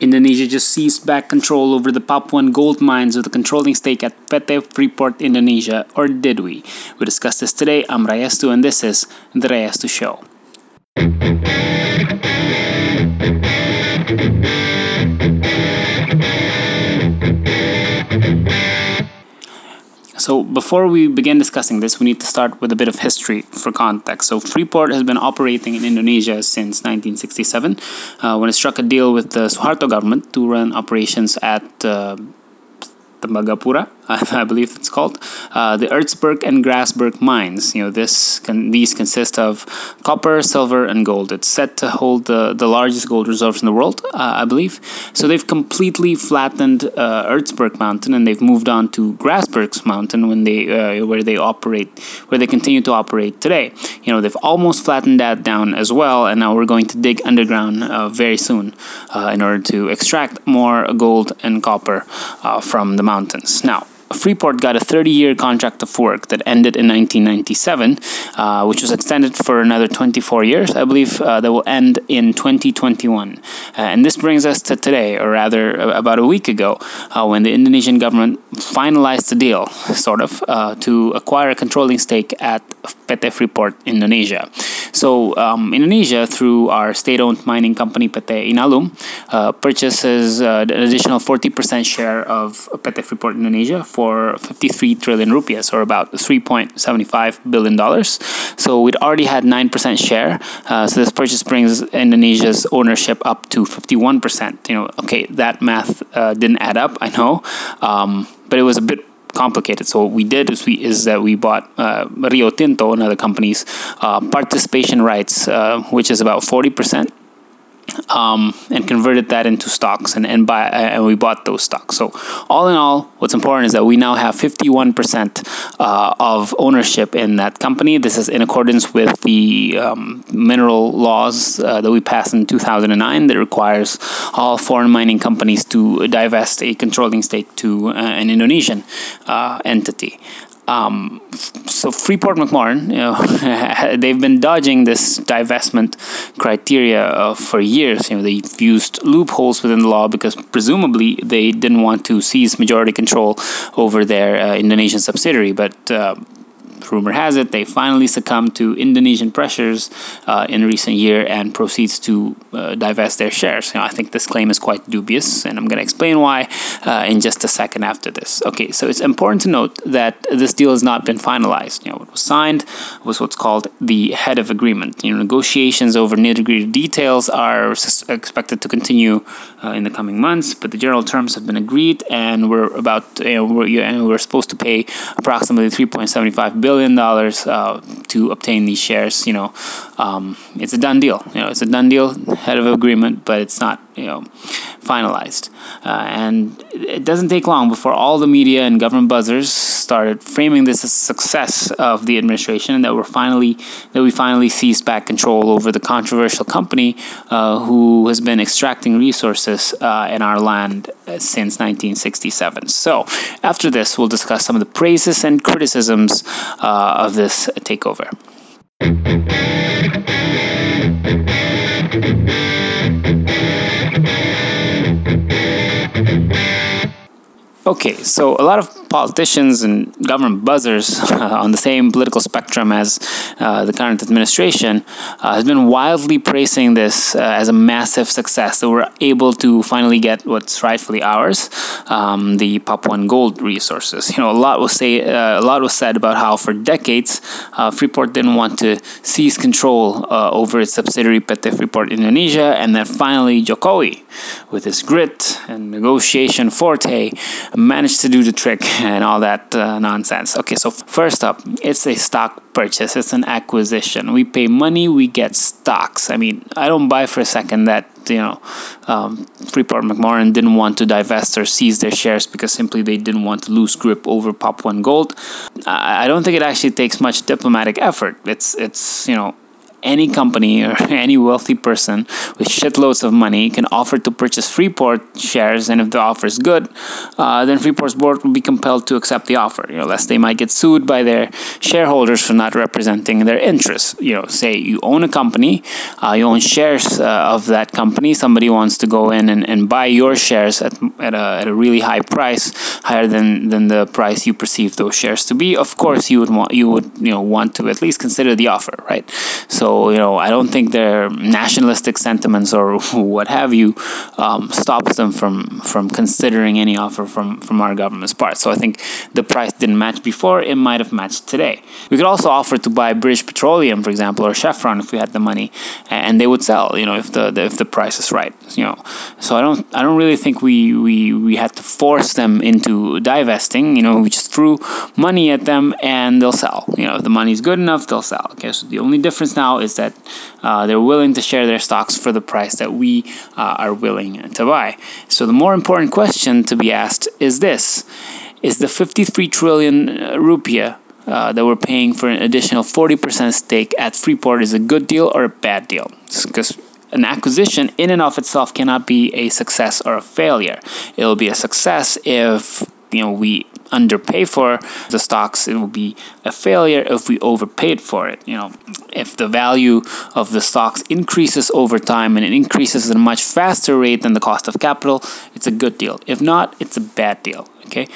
Indonesia just seized back control over the Papuan gold mines with a controlling stake at PT Freeport Indonesia, or did we? We discuss this today. I'm Rayestu, and this is The Rayestu Show. So, before we begin discussing this, we need to start with a bit of history for context. So, Freeport has been operating in Indonesia since 1967 uh, when it struck a deal with the Suharto government to run operations at uh, Tembagapura, I believe it's called, uh, the Ertsberg and Grasberg mines. You know, this can, these consist of copper, silver, and gold. It's set to hold the, the largest gold reserves in the world, uh, I believe. So they've completely flattened uh, Ertsberg Mountain, and they've moved on to Grasberg's Mountain when they uh, where they operate, where they continue to operate today. You know, they've almost flattened that down as well, and now we're going to dig underground uh, very soon uh, in order to extract more gold and copper from the mountains. Now, Freeport got a 30 year contract of work that ended in 1997, uh, which was extended for another 24 years, I believe, uh, that will end in 2021. Uh, and this brings us to today, or rather, about a week ago, uh, when the Indonesian government finalized the deal, sort of, uh, to acquire a controlling stake at PT Freeport Indonesia. So, um, Indonesia, through our state owned mining company PT Inalum, uh, purchases an additional 40% share of PT Freeport Indonesia for 53 trillion rupiahs, or about 3.75 billion dollars. So we'd already had 9% share. Uh, so this purchase brings Indonesia's ownership up to 51%. You know, okay, that math uh, didn't add up, I know, um, but it was a bit complicated. So what we did is we is that we bought uh, Rio Tinto and other companies uh, participation rights, uh, which is about 40 percent um, and converted that into stocks and, and buy and we bought those stocks. So all in all, what's important is that we now have 51% uh, of ownership in that company. This is in accordance with the um, mineral laws uh, that we passed in 2009 that requires all foreign mining companies to divest a controlling stake to uh, an Indonesian uh, entity. Um, so Freeport McMoran, you know, they've been dodging this divestment criteria uh, for years. You know, they've used loopholes within the law because presumably they didn't want to seize majority control over their uh, Indonesian subsidiary, but uh, rumor has it they finally succumbed to Indonesian pressures uh, in recent year and proceeds to uh, divest their shares. You know, I think this claim is quite dubious, and I'm going to explain why uh, in just a second after this. Okay, so it's important to note that this deal has not been finalized. You know, what was signed was what's called the head of agreement. You know, negotiations over nitty-gritty details are expected to continue uh, in the coming months, but the general terms have been agreed, and we're about you know, we're, we're supposed to pay approximately 3.75 billion billion dollars uh, to obtain these shares. You know, um, it's a done deal. You know, it's a done deal, head of agreement, but it's not you know finalized. Uh, and it doesn't take long before all the media and government buzzers started framing this as success of the administration, and that we're finally that we finally seized back control over the controversial company uh, who has been extracting resources uh, in our land uh, since 1967. So after this, we'll discuss some of the praises and criticisms uh, of this takeover. Okay, so a lot of politicians and government buzzers on the same political spectrum as uh, the current administration uh, has been wildly praising this uh, as a massive success that we're able to finally get what's rightfully ours, um, the Papuan gold resources. You know, a lot was say a lot was said about how for decades Freeport didn't want to seize control over its subsidiary PT Freeport Indonesia, and then finally Jokowi, with his grit and negotiation forte managed to do the trick and all that uh, nonsense. Okay, so first up, it's a stock purchase, it's an acquisition. We pay money, we get stocks. I mean, I don't buy for a second that, you know, um, Freeport McMoran didn't want to divest or seize their shares because simply they didn't want to lose grip over Papuan gold. I don't think it actually takes much diplomatic effort. It's, it's you know, any company or any wealthy person with shitloads of money can offer to purchase Freeport shares, and if the offer is good, uh, then Freeport's board will be compelled to accept the offer. You know, lest they might get sued by their shareholders for not representing their interests. You know, say you own a company, uh, you own shares uh, of that company. Somebody wants to go in and, and buy your shares at, at, a, at a really high price, higher than, than the price you perceive those shares to be. Of course, you would want you would you know want to at least consider the offer, right? So you know, I don't think their nationalistic sentiments or what have you um, stops them from from considering any offer from from our government's part. So I think the price didn't match before; it might have matched today. We could also offer to buy British Petroleum, for example, or Chevron if we had the money, and they would sell. You know, if the, the if the price is right. You know, so I don't I don't really think we we we had to force them into divesting. You know, we just threw money at them and they'll sell. You know, if the money's good enough, they'll sell. Okay, so the only difference now is that uh, they're willing to share their stocks for the price that we uh, are willing to buy. So the more important question to be asked is this: Is the 53 trillion uh, rupiah uh, that we're paying for an additional 40% stake at Freeport is a good deal or a bad deal? Because an acquisition in and of itself cannot be a success or a failure. It'll be a success if you know we underpay for the stocks it will be a failure if we overpaid for it you know if the value of the stocks increases over time and it increases at a much faster rate than the cost of capital it's a good deal if not it's a bad deal okay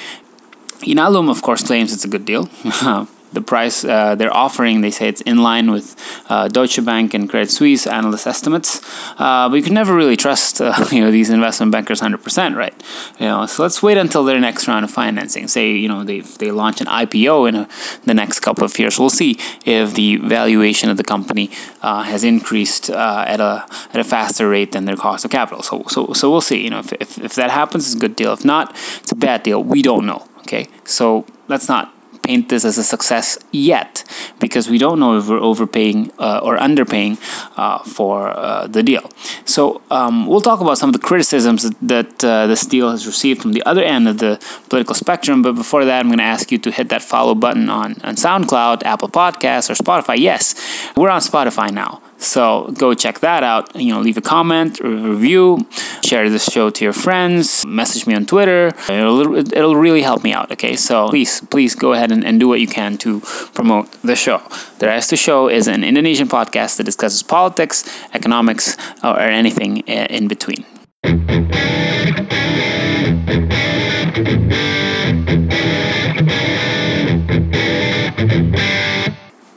Inalum, of course, claims it's a good deal. the price uh, they're offering, they say it's in line with uh, Deutsche Bank and Credit Suisse analyst estimates. Uh, but you can never really trust uh, you know these investment bankers 100%, right? You know, so let's wait until their next round of financing. Say you know they they launch an IPO in a, the next couple of years. We'll see if the valuation of the company uh, has increased uh, at a at a faster rate than their cost of capital. So so so we'll see. You know, if if, if that happens, it's a good deal. If not, it's a bad deal. We don't know. Okay, so let's not paint this as a success yet because we don't know if we're overpaying uh, or underpaying uh, for uh, the deal. So um, we'll talk about some of the criticisms that, that uh, this deal has received from the other end of the political spectrum. But before that, I'm going to ask you to hit that follow button on, on SoundCloud, Apple Podcasts, or Spotify. Yes, we're on Spotify now. So go check that out. You know, leave a comment, review, share this show to your friends, message me on Twitter. It'll, it'll really help me out. Okay, so please, please go ahead and, and do what you can to promote the show. The Rayestu Show is an Indonesian podcast that discusses politics, economics, or anything in between.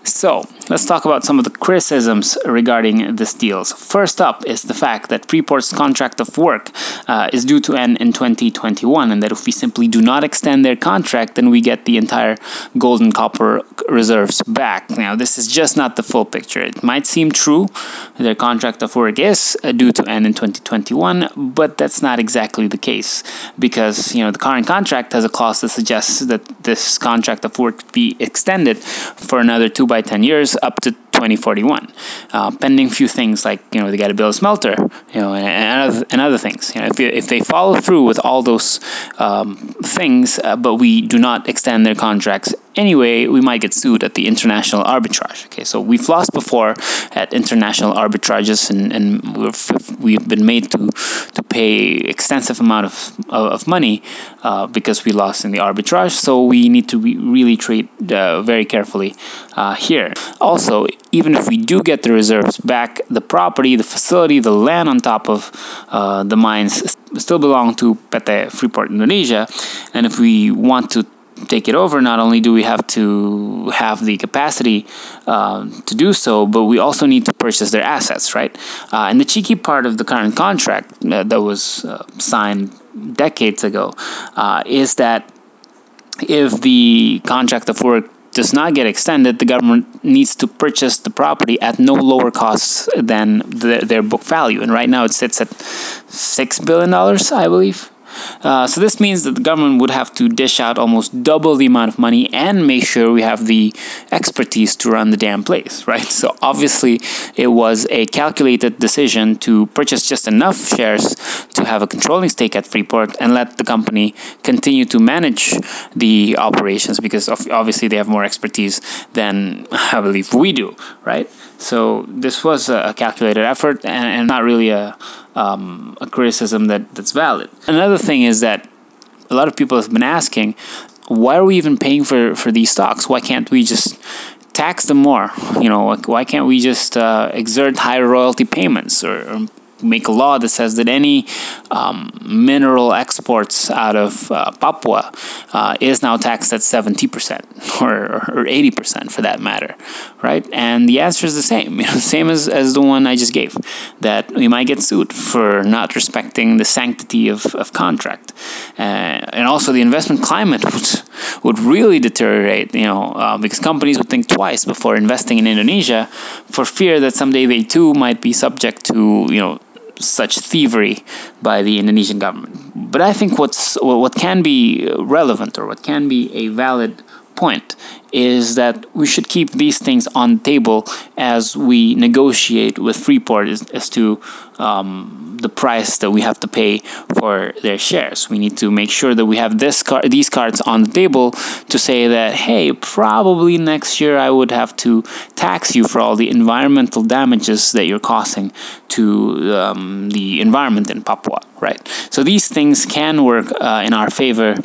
So, let's talk about some of the criticisms regarding this deal. So first up is the fact that Freeport's contract of work uh, is due to end in 2021, and that if we simply do not extend their contract, then we get the entire gold and copper reserves back. Now, this is just not the full picture. It might seem true, their contract of work is uh, due to end in 2021, but that's not exactly the case because you know the current contract has a clause that suggests that this contract of work be extended for another two by 10 years up to 2041, uh, pending few things like you know they got to build a smelter, you know, and, and, other, and other things. You know, if, if they follow through with all those um, things, uh, but we do not extend their contracts anyway, we might get sued at the international arbitrage. Okay, so we've lost before at international arbitrages, and, and we've, we've been made to to pay extensive amount of of money uh, because we lost in the arbitrage. So we need to re- really treat uh, very carefully uh, here. Also, even if we do get the reserves back, the property, the facility, the land on top of uh, the mines still belong to PT Freeport Indonesia. And if we want to take it over, not only do we have to have the capacity uh, to do so, but we also need to purchase their assets, right? Uh, and the cheeky part of the current contract uh, that was uh, signed decades ago uh, is that if the contract of work does not get extended, the government needs to purchase the property at no lower costs than the, their book value. And right now it sits at $6 billion, I believe. Uh, so this means that the government would have to dish out almost double the amount of money and make sure we have the expertise to run the damn place, right? So obviously, it was a calculated decision to purchase just enough shares to have a controlling stake at Freeport and let the company continue to manage the operations because obviously they have more expertise than I believe we do, right? So this was a calculated effort and, and not really a, um, a criticism that, that's valid. Another thing is that a lot of people have been asking, why are we even paying for, for these stocks? Why can't we just tax them more? You know, why can't we just uh, exert higher royalty payments or, or make a law that says that any um, mineral exports out of uh, Papua uh, is now taxed at 70% or, or 80% for that matter, right? And the answer is the same, you know, same as, as the one I just gave, that we might get sued for not respecting the sanctity of, of contract. Uh, and also the investment climate would really deteriorate, you know, uh, because companies would think twice before investing in Indonesia for fear that someday they too might be subject to, you know, such thievery by the Indonesian government. But I think what's what can be relevant or what can be a valid point is that we should keep these things on the table as we negotiate with Freeport as, as to um, the price that we have to pay for their shares. We need to make sure that we have this car- these cards on the table to say that hey, probably next year I would have to tax you for all the environmental damages that you're causing to um, the environment in Papua, right? So these things can work uh, in our favor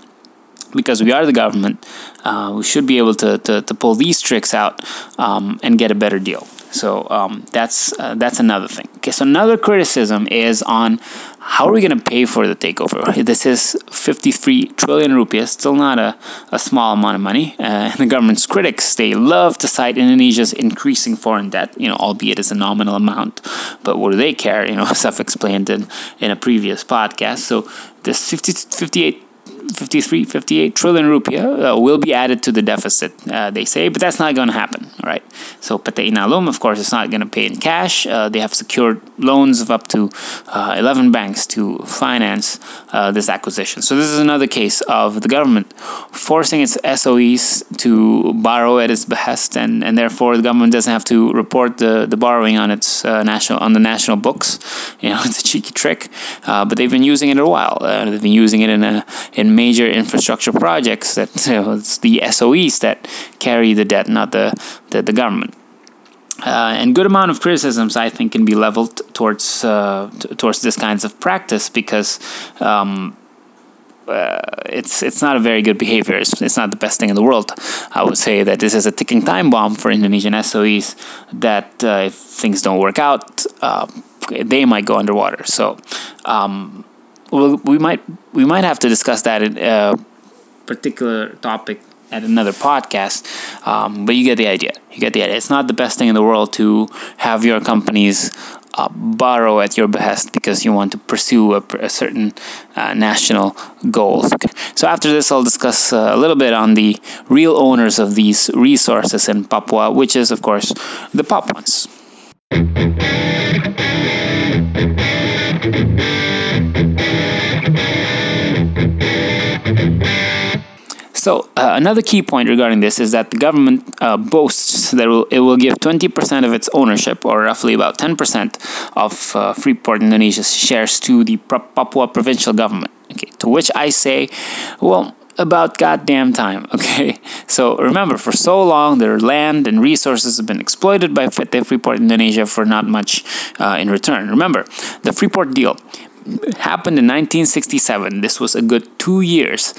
because we are the government, uh, we should be able to, to, to pull these tricks out um, and get a better deal. So um, that's uh, that's another thing. Okay, so another criticism is on how are we going to pay for the takeover? This is 53 trillion rupiahs, still not a, a small amount of money. Uh, the government's critics they love to cite Indonesia's increasing foreign debt, you know, albeit as a nominal amount. But what do they care? You know, I've self-explained in in a previous podcast. So this 50, 58 53, 58 trillion rupiah uh, will be added to the deficit, uh, they say, but that's not going to happen, right? So PT Inalum, of course, is not going to pay in cash. Uh, they have secured loans of up to uh, 11 banks to finance uh, this acquisition. So this is another case of the government forcing its SOEs to borrow at its behest, and, and therefore the government doesn't have to report the, the borrowing on its uh, national on the national books. You know, it's a cheeky trick, but they've been using it a while. they've been using it in a in major infrastructure projects that you know, it's the SOEs that carry the debt, not the the, the government. Uh, and good amount of criticisms I think can be leveled towards uh, t- towards this kinds of practice because um, uh, it's it's not a very good behavior. It's, it's, not the best thing in the world. I would say that this is a ticking time bomb for Indonesian SOEs. That uh, if things don't work out, uh, they might go underwater. So. Um, well, we might we might have to discuss that in a particular topic at another podcast. Um, but you get the idea. You get the idea. It's not the best thing in the world to have your companies uh, borrow at your behest because you want to pursue a, a certain uh, national goals. So after this, I'll discuss uh, a little bit on the real owners of these resources in Papua, which is, of course, the Papuans. So uh, another key point regarding this is that the government uh, boasts that it will, it will give 20% of its ownership, or roughly about 10% of uh, Freeport Indonesia's shares to the Papua provincial government. Okay, to which I say, well, about goddamn time. Okay, so remember, for so long, their land and resources have been exploited by PT Freeport Indonesia for not much uh, in return. Remember, the Freeport deal happened in 1967. This was a good two years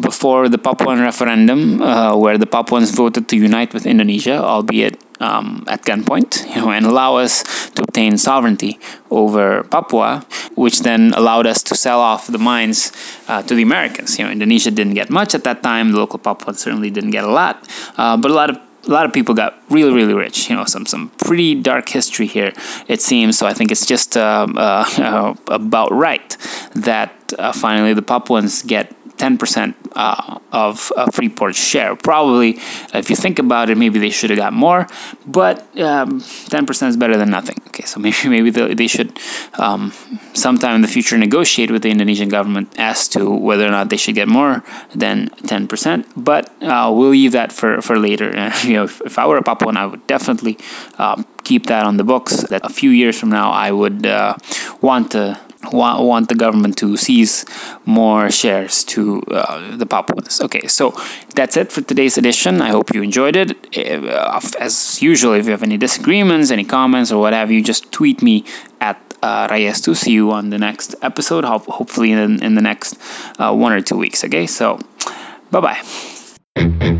before the Papuan referendum, uh, where the Papuans voted to unite with Indonesia, albeit um, at gunpoint, you know, and allow us to obtain sovereignty over Papua, which then allowed us to sell off the mines uh, to the Americans. You know, Indonesia didn't get much at that time. The local Papuans certainly didn't get a lot, uh, but a lot of a lot of people got really, really rich. You know, some some pretty dark history here, it seems. So I think it's just uh, uh, about right that uh, finally the Papuans get 10% uh, of uh, Freeport's share. Probably, if you think about it, maybe they should have got more, but um, 10% is better than nothing. Okay, so maybe maybe they, should um, sometime in the future negotiate with the Indonesian government as to whether or not they should get more than 10%. But uh, we'll leave that for for later. you know, if, if, I were a Papuan, I would definitely um, keep that on the books. That a few years from now, I would uh, want to want, want the government to seize more shares to uh, the Papuans. Okay, so that's it for today's edition. I hope you enjoyed it. Uh, as usual, if you have any disagreements, any comments, or what have you, just tweet me at uh, Rayestu see you on the next episode, hopefully in, in the next uh, one or two weeks. Okay, so bye bye.